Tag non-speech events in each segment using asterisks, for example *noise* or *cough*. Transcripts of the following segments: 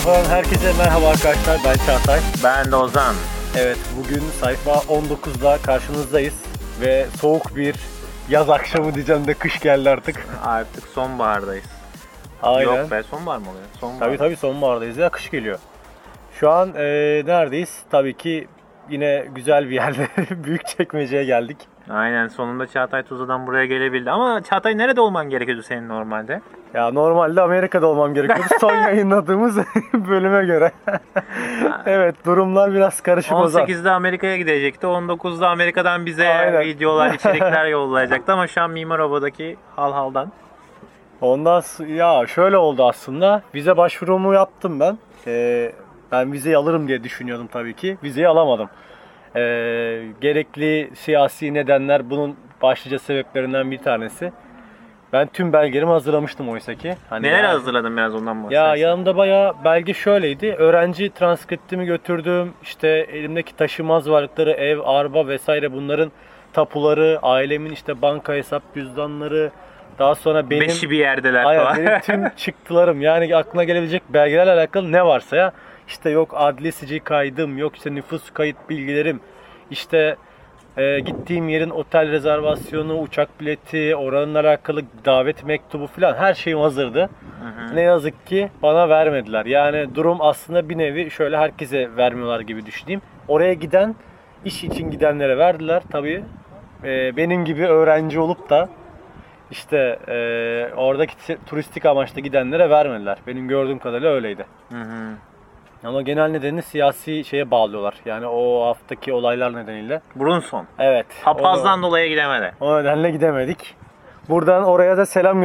Sayfadan herkese merhaba arkadaşlar. Ben Çağatay. Ben de Ozan. Evet, bugün sayfa 19'da karşınızdayız ve soğuk bir yaz akşamı diyeceğim de kış geldi artık. Artık sonbahardayız. Aynen. Yok be sonbahar mı oluyor? Sonbahar. Tabii tabii sonbahardayız ya kış geliyor. Şu an e, neredeyiz? Tabii ki yine güzel bir yerde *laughs* büyük çekmeceye geldik. Aynen sonunda Çağatay Tuzla'dan buraya gelebildi. Ama Çağatay nerede olman gerekiyordu senin normalde? Ya normalde Amerika'da olmam gerekiyordu *laughs* son yayınladığımız *laughs* bölüme göre. evet durumlar biraz karışık o zaman. 18'de Amerika'ya gidecekti. 19'da Amerika'dan bize Aynen. videolar, içerikler *laughs* yollayacaktı. Ama şu an Mimar Oba'daki hal haldan. Ondan ya şöyle oldu aslında. Vize başvurumu yaptım ben. Ee, ben vizeyi alırım diye düşünüyordum tabii ki. Vizeyi alamadım. Ee, gerekli siyasi nedenler bunun başlıca sebeplerinden bir tanesi. Ben tüm belgelerimi hazırlamıştım oysa ki. Hani Neler ya- hazırladın biraz ondan Ya bahsedersin. yanımda bayağı belge şöyleydi. Öğrenci transkriptimi götürdüm. İşte elimdeki taşımaz varlıkları, ev, araba vesaire bunların tapuları, ailemin işte banka hesap cüzdanları, daha sonra benim Beşi bir yerdeler Aynen falan. benim tüm *laughs* çıktılarım yani aklına gelebilecek belgelerle alakalı ne varsa ya işte yok adli sicil kaydım yok işte nüfus kayıt bilgilerim işte e, gittiğim yerin otel rezervasyonu uçak bileti oranın alakalı davet mektubu falan her şeyim hazırdı. Ne yazık ki bana vermediler. Yani durum aslında bir nevi şöyle herkese vermiyorlar gibi düşüneyim. Oraya giden iş için gidenlere verdiler. Tabii e, benim gibi öğrenci olup da işte e, oradaki turistik amaçla gidenlere vermediler. Benim gördüğüm kadarıyla öyleydi. Hı hı. Ama genel nedeni siyasi şeye bağlıyorlar. Yani o haftaki olaylar nedeniyle. Brunson. Evet. Papazdan dolayı gidemedi. O, o nedenle gidemedik. Buradan oraya da selam.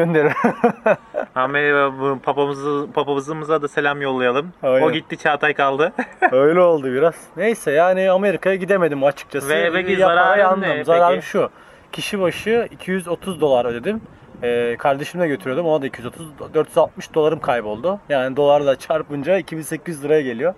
Amerika *laughs* bu papamızı, papamızımıza da selam yollayalım. Aynen. O gitti Çağatay kaldı. *laughs* Öyle oldu biraz. Neyse yani Amerika'ya gidemedim açıkçası. Ve peki yandım. ne peki? Zararım şu. Kişi başı 230 dolar ödedim. Ee, kardeşimle götürüyordum. Ona da 230, 460 dolarım kayboldu. Yani dolarla çarpınca 2800 liraya geliyor.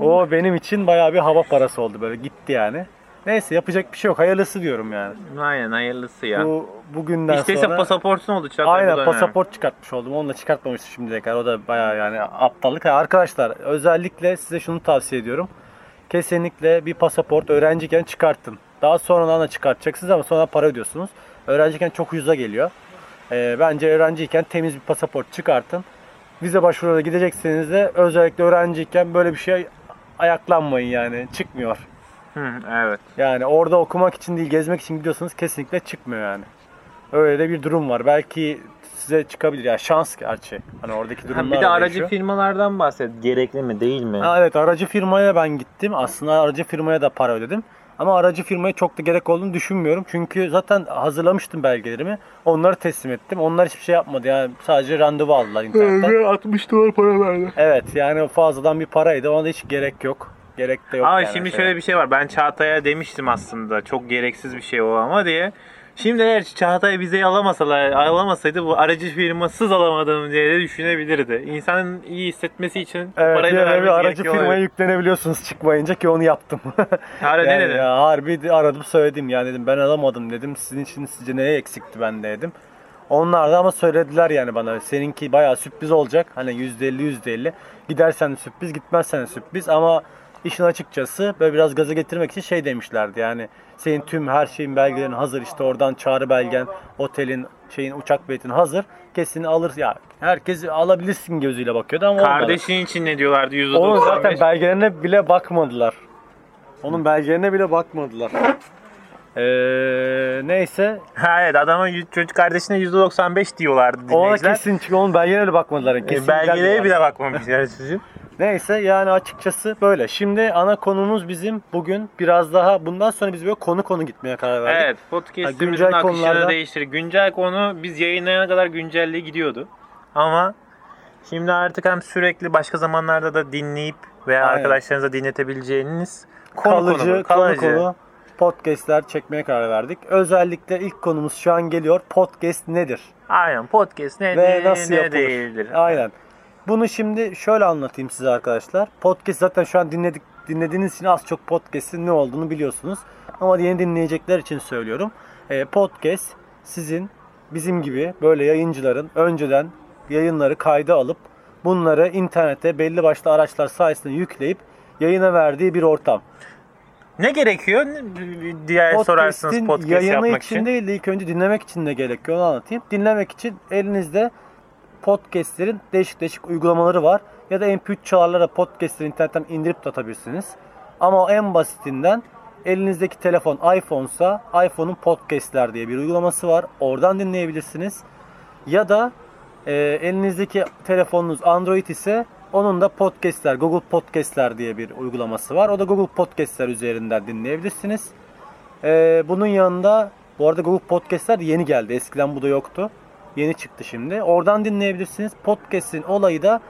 O benim için bayağı bir hava parası oldu böyle gitti yani. Neyse yapacak bir şey yok. Hayırlısı diyorum yani. Aynen hayırlısı ya. Bu bugünden İşteyse sonra pasaportun oldu da Aynen pasaport çıkartmış oldum. Onu da çıkartmamıştım şimdiye kadar. O da bayağı yani aptallık. Ha, Arkadaşlar özellikle size şunu tavsiye ediyorum. Kesinlikle bir pasaport öğrenciyken çıkartın. Daha sonradan da çıkartacaksınız ama sonra para ödüyorsunuz. Öğrenciyken çok ucuza geliyor. Ee, bence öğrenciyken temiz bir pasaport çıkartın. Vize başvurularına gidecekseniz de özellikle öğrenciyken böyle bir şey ayaklanmayın yani. Çıkmıyor. Hı, evet. Yani orada okumak için değil gezmek için gidiyorsanız kesinlikle çıkmıyor yani. Öyle de bir durum var. Belki size çıkabilir. Ya şans gerçi. Hani oradaki Ha, durumlar bir de aracı değişiyor. firmalardan bahset. Gerekli mi değil mi? Ha, evet aracı firmaya ben gittim. Aslında aracı firmaya da para ödedim. Ama aracı firmaya çok da gerek olduğunu düşünmüyorum. Çünkü zaten hazırlamıştım belgelerimi. Onları teslim ettim. Onlar hiçbir şey yapmadı. Yani sadece randevu aldılar internetten. 60 dolar para verdi. evet yani fazladan bir paraydı. Ona da hiç gerek yok. Gerek de yok. Ama yani şimdi şeye. şöyle bir şey var. Ben Çağatay'a demiştim aslında çok gereksiz bir şey o ama diye. Şimdi eğer Çağatay vizeyi alamasalar, alamasaydı bu aracı firmasız alamadım diye de düşünebilirdi. İnsanın iyi hissetmesi için Evet, parayı da bir vermesi aracı firmaya olabilir. yüklenebiliyorsunuz çıkmayınca ki onu yaptım. *laughs* Harbi ne Yani dedin? Ya, harbi aradım söyledim yani dedim ben alamadım dedim. Sizin için sizce neye eksikti ben de dedim. Onlar da ama söylediler yani bana seninki bayağı sürpriz olacak. Hani %50 %50. Gidersen de sürpriz gitmezsen de sürpriz ama işin açıkçası böyle biraz gaza getirmek için şey demişlerdi yani senin tüm her şeyin belgelerin hazır işte oradan çağrı belgen otelin şeyin uçak biletin hazır kesin alır ya herkes alabilirsin gözüyle bakıyordu ama olmadı. Kardeşin için ne diyorlardı %95? Onun zaten belgelerine bile bakmadılar. Onun belgelerine bile bakmadılar. Ee, neyse. Ha, evet adama y- çocuk kardeşine %95 diyorlardı Ona dinleyiciler. kesin çünkü onun belgelerine bile bakmadılar. E, Kesin belgelere geldiler. bile bakmamışlar çocuğun. Neyse yani açıkçası böyle. Şimdi ana konumuz bizim bugün biraz daha bundan sonra biz böyle konu konu gitmeye karar verdik. Evet podcast'imizin güncel akışını konularda- değiştir. Güncel konu biz yayınlayana kadar güncelliği gidiyordu. Ama şimdi artık hem sürekli başka zamanlarda da dinleyip veya Aynen. arkadaşlarınıza dinletebileceğiniz konu kalıcı, konu, konu kalıcı. konu podcastler çekmeye karar verdik. Özellikle ilk konumuz şu an geliyor. Podcast nedir? Aynen podcast nedir, Ve nasıl ne yapılır? değildir. Aynen. Bunu şimdi şöyle anlatayım size arkadaşlar. Podcast zaten şu an dinledik dinlediğiniz için az çok podcast'in ne olduğunu biliyorsunuz. Ama yeni dinleyecekler için söylüyorum. Ee, podcast sizin bizim gibi böyle yayıncıların önceden yayınları kayda alıp bunları internete belli başlı araçlar sayesinde yükleyip yayına verdiği bir ortam. Ne gerekiyor diye sorarsınız Podcast'in podcast yayını yapmak için için. değil de ilk önce dinlemek için de gerekiyor onu anlatayım. Dinlemek için elinizde podcastlerin değişik değişik uygulamaları var. Ya da MP3 çalarlara podcastleri internetten indirip de atabilirsiniz. Ama en basitinden elinizdeki telefon iPhone'sa iPhone'un podcastler diye bir uygulaması var. Oradan dinleyebilirsiniz. Ya da e, elinizdeki telefonunuz Android ise onun da podcastler, Google Podcastler diye bir uygulaması var. O da Google Podcastler üzerinden dinleyebilirsiniz. Ee, bunun yanında bu arada Google Podcast'ler yeni geldi. Eskiden bu da yoktu. Yeni çıktı şimdi. Oradan dinleyebilirsiniz. Podcast'in olayı da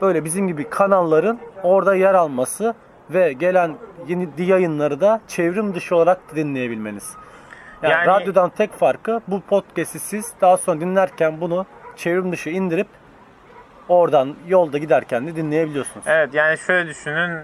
böyle bizim gibi kanalların orada yer alması ve gelen yeni yayınları da çevrim dışı olarak dinleyebilmeniz. Yani, Yani- radyodan tek farkı bu podcast'i siz daha sonra dinlerken bunu çevrim dışı indirip oradan yolda giderken de dinleyebiliyorsunuz. Evet yani şöyle düşünün.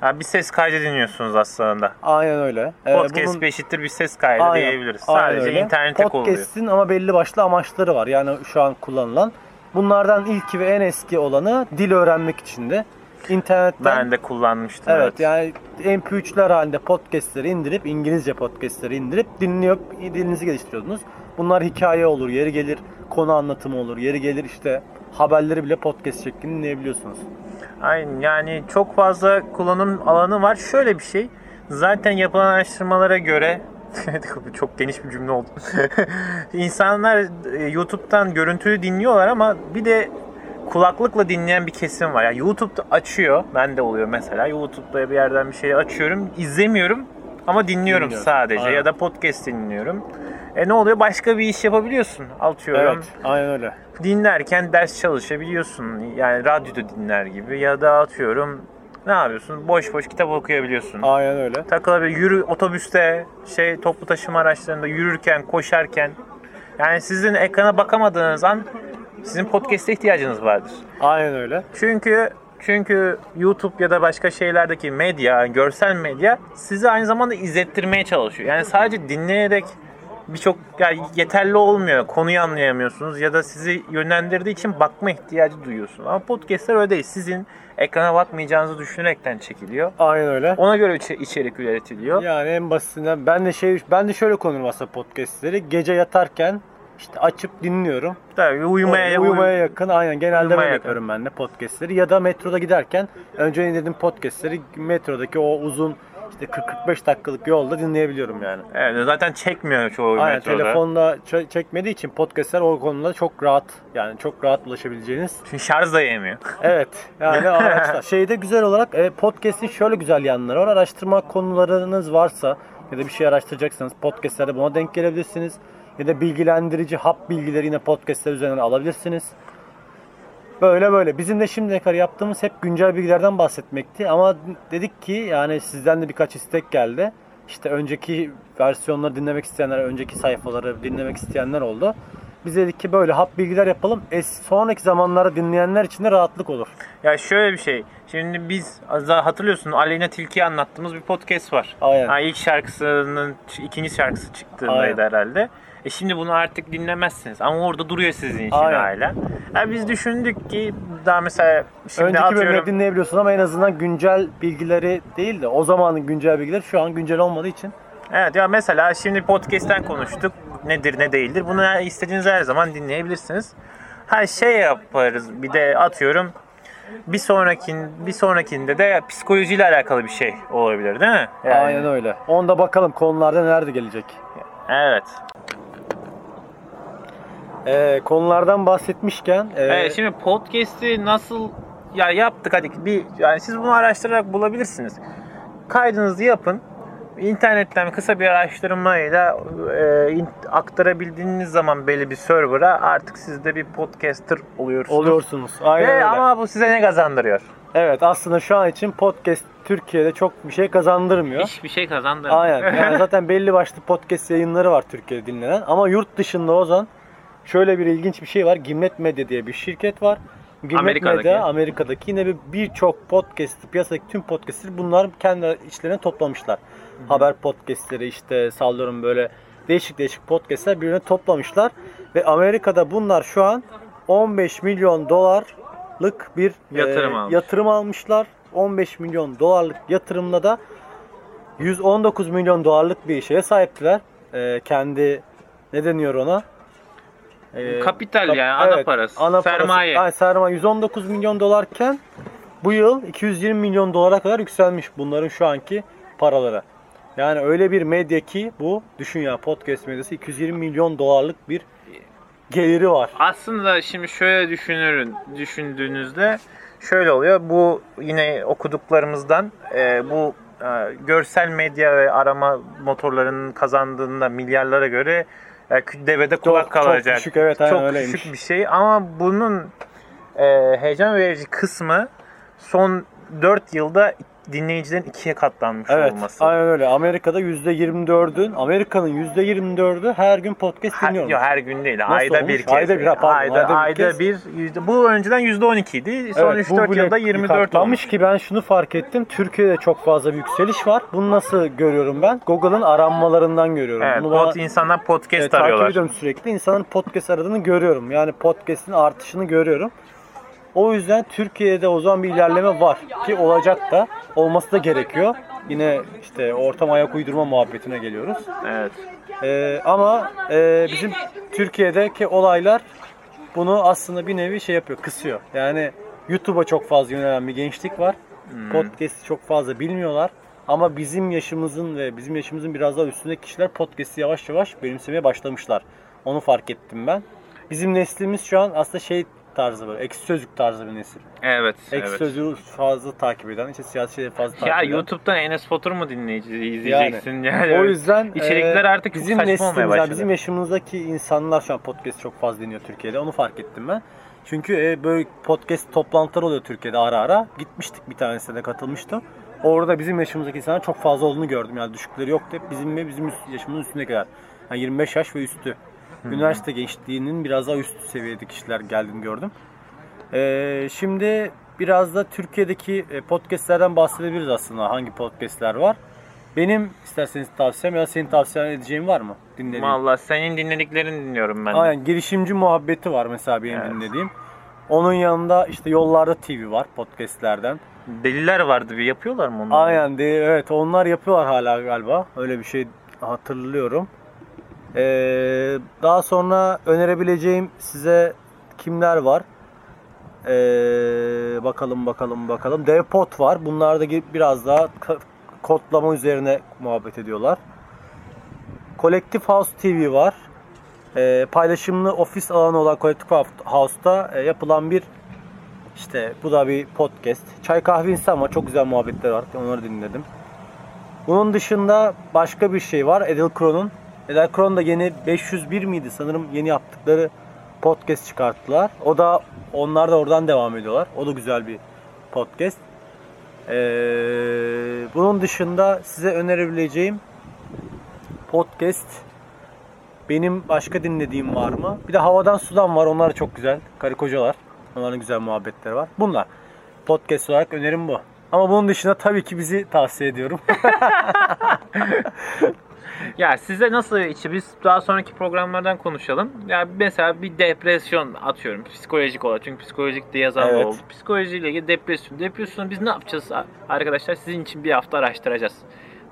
Ha, bir ses kaydı dinliyorsunuz aslında. Aynen öyle. Ee, Podcast bunun- eşittir bir ses kaydı Aynen, diyebiliriz. aynen Sadece öyle. internete konuluyor. Podcast'in ama belli başlı amaçları var. Yani şu an kullanılan. Bunlardan ilki ve en eski olanı dil öğrenmek için de. İnternetten Ben de kullanmıştım. Evet yani MP3'ler halinde podcastleri indirip İngilizce podcastleri indirip dinliyor dilinizi geliştiriyordunuz. Bunlar hikaye olur, yeri gelir konu anlatımı olur, yeri gelir işte haberleri bile podcast şeklinde dinleyebiliyorsunuz. Aynen yani çok fazla kullanım alanı var. Şöyle bir şey. Zaten yapılan araştırmalara göre *laughs* çok geniş bir cümle oldu. *laughs* İnsanlar e, YouTube'dan görüntülü dinliyorlar ama bir de kulaklıkla dinleyen bir kesim var. Yani YouTube'da açıyor. Ben de oluyor mesela. YouTube'da bir yerden bir şey açıyorum. izlemiyorum ama dinliyorum Dinliyorum. sadece. Aynen. Ya da podcast dinliyorum. E ne oluyor? Başka bir iş yapabiliyorsun. Atıyorum. Evet, aynen öyle. dinlerken ders çalışabiliyorsun. Yani radyoda dinler gibi ya da atıyorum ne yapıyorsun? Boş boş kitap okuyabiliyorsun. Aynen öyle. Takılabilir. Yürü otobüste, şey toplu taşıma araçlarında yürürken, koşarken. Yani sizin ekrana bakamadığınız an sizin podcast'e ihtiyacınız vardır. Aynen öyle. Çünkü çünkü YouTube ya da başka şeylerdeki medya, görsel medya sizi aynı zamanda izlettirmeye çalışıyor. Yani sadece dinleyerek birçok yani yeterli olmuyor. Konuyu anlayamıyorsunuz ya da sizi yönlendirdiği için bakma ihtiyacı duyuyorsunuz. Ama podcastler öyle değil. Sizin ekrana bakmayacağınızı düşünerekten çekiliyor. Aynen öyle. Ona göre içe- içerik üretiliyor. Yani en basitinden ben de şey ben de şöyle konurum aslında podcastleri. Gece yatarken işte açıp dinliyorum. Tabii uyumaya, uyumaya yakın. Aynen genelde Uyumaya yakın. yapıyorum ben de podcastleri. Ya da metroda giderken önce indirdiğim podcastleri metrodaki o uzun işte 40-45 dakikalık yolda dinleyebiliyorum yani. Evet, zaten çekmiyor çoğu Aynen metroda. telefonla ç- çekmediği için podcastler o konuda çok rahat yani çok rahat ulaşabileceğiniz. Çünkü şarj da yemiyor. *laughs* Evet yani araçlar. Şeyde güzel olarak e, podcast'in şöyle güzel yanları var. Araştırma konularınız varsa ya da bir şey araştıracaksanız podcastlerde buna denk gelebilirsiniz. Ya da bilgilendirici hap bilgileri yine podcastler üzerinden alabilirsiniz. Böyle böyle. Bizim de şimdiye kadar yaptığımız hep güncel bilgilerden bahsetmekti. Ama dedik ki yani sizden de birkaç istek geldi. İşte önceki versiyonları dinlemek isteyenler, önceki sayfaları dinlemek isteyenler oldu. Biz dedik ki böyle hap bilgiler yapalım. Es sonraki zamanlarda dinleyenler için de rahatlık olur. Ya şöyle bir şey. Şimdi biz hatırlıyorsun Aleyna Tilki'yi anlattığımız bir podcast var. Aynen. Ha, ilk şarkısının ikinci şarkısı çıktığındaydı Aynen. herhalde. E şimdi bunu artık dinlemezsiniz ama orada duruyor sizin için Aynen. hala. Ya biz düşündük ki daha mesela şimdi Önceki atıyorum bölümleri dinleyebiliyorsun ama en azından güncel bilgileri değil de o zamanın güncel bilgileri şu an güncel olmadığı için Evet ya mesela şimdi podcast'ten konuştuk. Nedir ne değildir. Bunu istediğiniz her zaman dinleyebilirsiniz. Her şey yaparız. Bir de atıyorum bir sonrakin bir sonrakinde de psikolojiyle alakalı bir şey olabilir değil mi? Yani- aynen öyle. Onda bakalım konularda neler de gelecek. Evet. Ee, konulardan bahsetmişken e, Evet, şimdi podcast'i nasıl ya yaptık hadi bir yani siz bunu araştırarak bulabilirsiniz. Kaydınızı yapın. İnternetten kısa bir araştırmayla e, in- aktarabildiğiniz zaman belli bir server'a artık siz de bir podcaster oluyorsunuz. oluyorsunuz. Aynen Ve öyle. ama bu size ne kazandırıyor? Evet aslında şu an için podcast Türkiye'de çok bir şey kazandırmıyor. Hiçbir şey kazandırmıyor. Aynen. *laughs* Yani zaten belli başlı podcast yayınları var Türkiye'de dinlenen. Ama yurt dışında o zaman şöyle bir ilginç bir şey var. Gimlet Medya diye bir şirket var. Gimlet Amerika'daki. Medya Amerika'daki yine bir- birçok podcast, piyasadaki tüm podcastleri bunlar kendi içlerine toplamışlar. Haber podcastleri işte sallıyorum böyle değişik değişik podcastler birbirine toplamışlar. Ve Amerika'da bunlar şu an 15 milyon dolar dolarlık bir Yatırım e, almış. yatırım almışlar. 15 milyon dolarlık yatırımla da 119 milyon dolarlık bir şeye sahiptiler. E, kendi ne deniyor ona? E, Kapital kap- yani ana evet, parası. ana sermaye. Parası, Ay, sermaye 119 milyon dolarken bu yıl 220 milyon dolara kadar yükselmiş bunların şu anki paraları. Yani öyle bir medya ki bu düşün ya podcast medyası 220 milyon dolarlık bir geliri var. Aslında şimdi şöyle düşünürün düşündüğünüzde şöyle oluyor. Bu yine okuduklarımızdan e, bu e, görsel medya ve arama motorlarının kazandığında milyarlara göre kü- devede kulak çok kalacak. düşük, evet, aynen çok öyleymiş. düşük bir şey ama bunun e, heyecan verici kısmı son 4 yılda dinleyicilerin ikiye katlanmış Evet, olması. aynen öyle. Amerika'da %24'ün, Amerika'nın %24'ü her gün podcast dinliyor. yok, her gün değil. ayda olmuş? bir kez. Ayda bir, pardon, ayda, ayda bir ayda kez. bir, yüzde, bu önceden yüzde 12 idi. Son Evet, 3-4 bile yılda 24 katlanmış olmuş. ki ben şunu fark ettim. Türkiye'de çok fazla bir yükseliş var. Bunu nasıl görüyorum ben? Google'ın aranmalarından görüyorum. Evet, Bunu bana- pod, insanlar podcast Evet, takip arıyorlar. ediyorum sürekli. İnsanın podcast aradığını görüyorum. Yani podcast'in artışını görüyorum. O yüzden Türkiye'de o zaman bir ilerleme var ki olacak da olması da gerekiyor. Yine işte ortam ayak uydurma muhabbetine geliyoruz. Evet. Ee, ama e, bizim Türkiye'deki olaylar bunu aslında bir nevi şey yapıyor, kısıyor. Yani YouTube'a çok fazla yönelen bir gençlik var. Podcast'i çok fazla bilmiyorlar. Ama bizim yaşımızın ve bizim yaşımızın biraz daha üstündeki kişiler podcast'i yavaş yavaş benimsemeye başlamışlar. Onu fark ettim ben. Bizim neslimiz şu an aslında şey tarzı böyle, ekşi sözlük tarzı bir nesil. Evet. Ekşi evet. sözlüğü fazla takip eden, işte siyasi fazla takip Ya eden. YouTube'dan Enes Batur mu dinleyici izleyeceksin yani. O yüzden içerikler e, artık bizim saçma olmaya yani başladı. bizim yaşımızdaki insanlar şu an podcast çok fazla dinliyor Türkiye'de. Onu fark ettim ben. Çünkü e, böyle podcast toplantıları oluyor Türkiye'de ara ara. Gitmiştik bir tanesine de katılmıştım. Orada bizim yaşımızdaki insanlar çok fazla olduğunu gördüm. Yani düşükleri yoktu. Hep bizim ve bizim yaşımızın üstündekiler. Yani 25 yaş ve üstü. Üniversite gençliğinin biraz daha üst seviyede kişiler geldiğini gördüm. Ee, şimdi biraz da Türkiye'deki e, podcastlerden bahsedebiliriz aslında. Hangi podcastler var? Benim isterseniz tavsiyem ya da senin tavsiyen edeceğin var mı? Dinlediğin. Valla senin dinlediklerini dinliyorum ben. Aynen girişimci muhabbeti var mesela benim Evet. dinlediğim. Onun yanında işte Yollarda TV var podcastlerden. Deliler vardı bir yapıyorlar mı onu? Aynen de, evet onlar yapıyorlar hala galiba. Öyle bir şey hatırlıyorum. Ee, daha sonra önerebileceğim size kimler var? Ee, bakalım bakalım bakalım. Devpot var. Bunlar da biraz daha kodlama üzerine muhabbet ediyorlar. Collective House TV var. Ee, paylaşımlı ofis alanı olan Collective House'ta e, yapılan bir işte bu da bir podcast. Çay kahve insan var. Çok güzel muhabbetler var. Onları dinledim. Bunun dışında başka bir şey var. Edel Kron'un. Edel Kron da yeni 501 miydi sanırım yeni yaptıkları podcast çıkarttılar. O da onlar da oradan devam ediyorlar. O da güzel bir podcast. Ee, bunun dışında size önerebileceğim podcast benim başka dinlediğim var mı? Bir de Havadan Sudan var. Onlar çok güzel. Karı kocalar. Onların güzel muhabbetleri var. Bunlar. Podcast olarak önerim bu. Ama bunun dışında tabii ki bizi tavsiye ediyorum. *laughs* Ya size nasıl içi biz daha sonraki programlardan konuşalım. Ya mesela bir depresyon atıyorum psikolojik olarak çünkü psikolojik de yazan Evet. oldu. Psikolojiyle ilgili depresyon. Depresyonu biz ne yapacağız arkadaşlar? Sizin için bir hafta araştıracağız.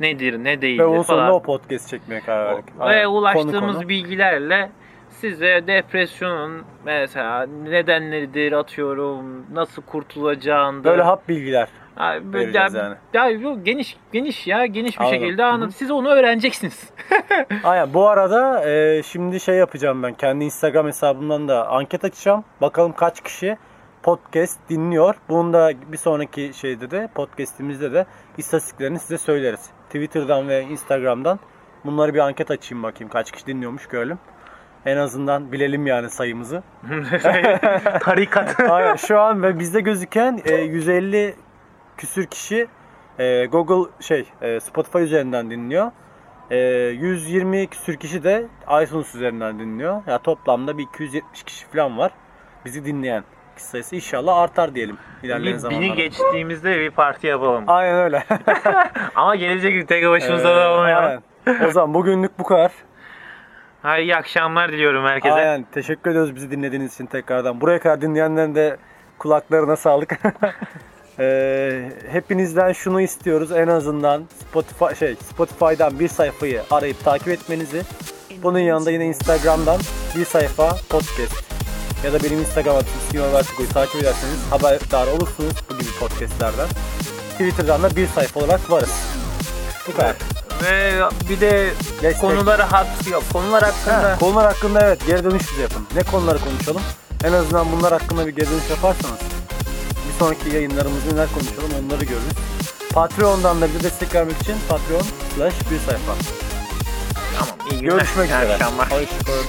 Nedir, ne değildir Ve onun sonunda falan. o podcast çekmeye karar verdik. Ve ulaştığımız Konu konu. bilgilerle size depresyonun mesela nedenleridir atıyorum, nasıl kurtulacağında Böyle hap bilgiler. Ha, böyle vereceğiz ya, yani. ya yok, geniş geniş ya geniş bir Anladım. şekilde anlat. Siz onu öğreneceksiniz. *laughs* Aynen. Bu arada e, şimdi şey yapacağım ben. Kendi Instagram hesabımdan da anket açacağım. Bakalım kaç kişi podcast dinliyor. Bunu da bir sonraki şeyde de podcastimizde de istatistiklerini size söyleriz. Twitter'dan ve Instagram'dan bunları bir anket açayım bakayım. Kaç kişi dinliyormuş görelim. En azından bilelim yani sayımızı. *laughs* Tarikat. *laughs* Aynen. Şu an ve bizde gözüken e, 150 küsür kişi e, Google şey e, Spotify üzerinden dinliyor. E, 120 küsür kişi de iTunes üzerinden dinliyor. Ya toplamda bir 270 kişi falan var. Bizi dinleyen kişi sayısı inşallah artar diyelim ilerleyen Bir, zamanlarda. bini geçtiğimizde bir parti yapalım. *laughs* Aynen öyle. *laughs* Ama gelecek gün tek başımıza da olmayalım. O zaman bugünlük bu kadar. Hayır, iyi akşamlar diliyorum herkese. Aynen. Teşekkür ediyoruz bizi dinlediğiniz için tekrardan. Buraya kadar dinleyenlerin de Kulaklarına sağlık. *laughs* Ee, hepinizden şunu istiyoruz en azından Spotify şey Spotify'dan bir sayfayı arayıp takip etmenizi. Bunun yanında yine Instagram'dan bir sayfa podcast ya da benim Instagram adresim Sinyor Vertigo'yu takip ederseniz haberdar olursunuz bu gibi podcastlerden. Twitter'dan da bir sayfa olarak varız. Bu kadar. Ve bir de Destek. konuları hat yok. Konular hakkında Ha, konular hakkında evet geri dönüş bize yapın. Ne konuları konuşalım? En azından bunlar hakkında bir geri dönüş yaparsanız sonraki yayınlarımızda neler konuşalım onları görürüz. Patreon'dan da bize destek vermek için Patreon slash bir sayfa. tamam iyi günler. Görüşmek İyi üzere. akşamlar. Hoşçakalın.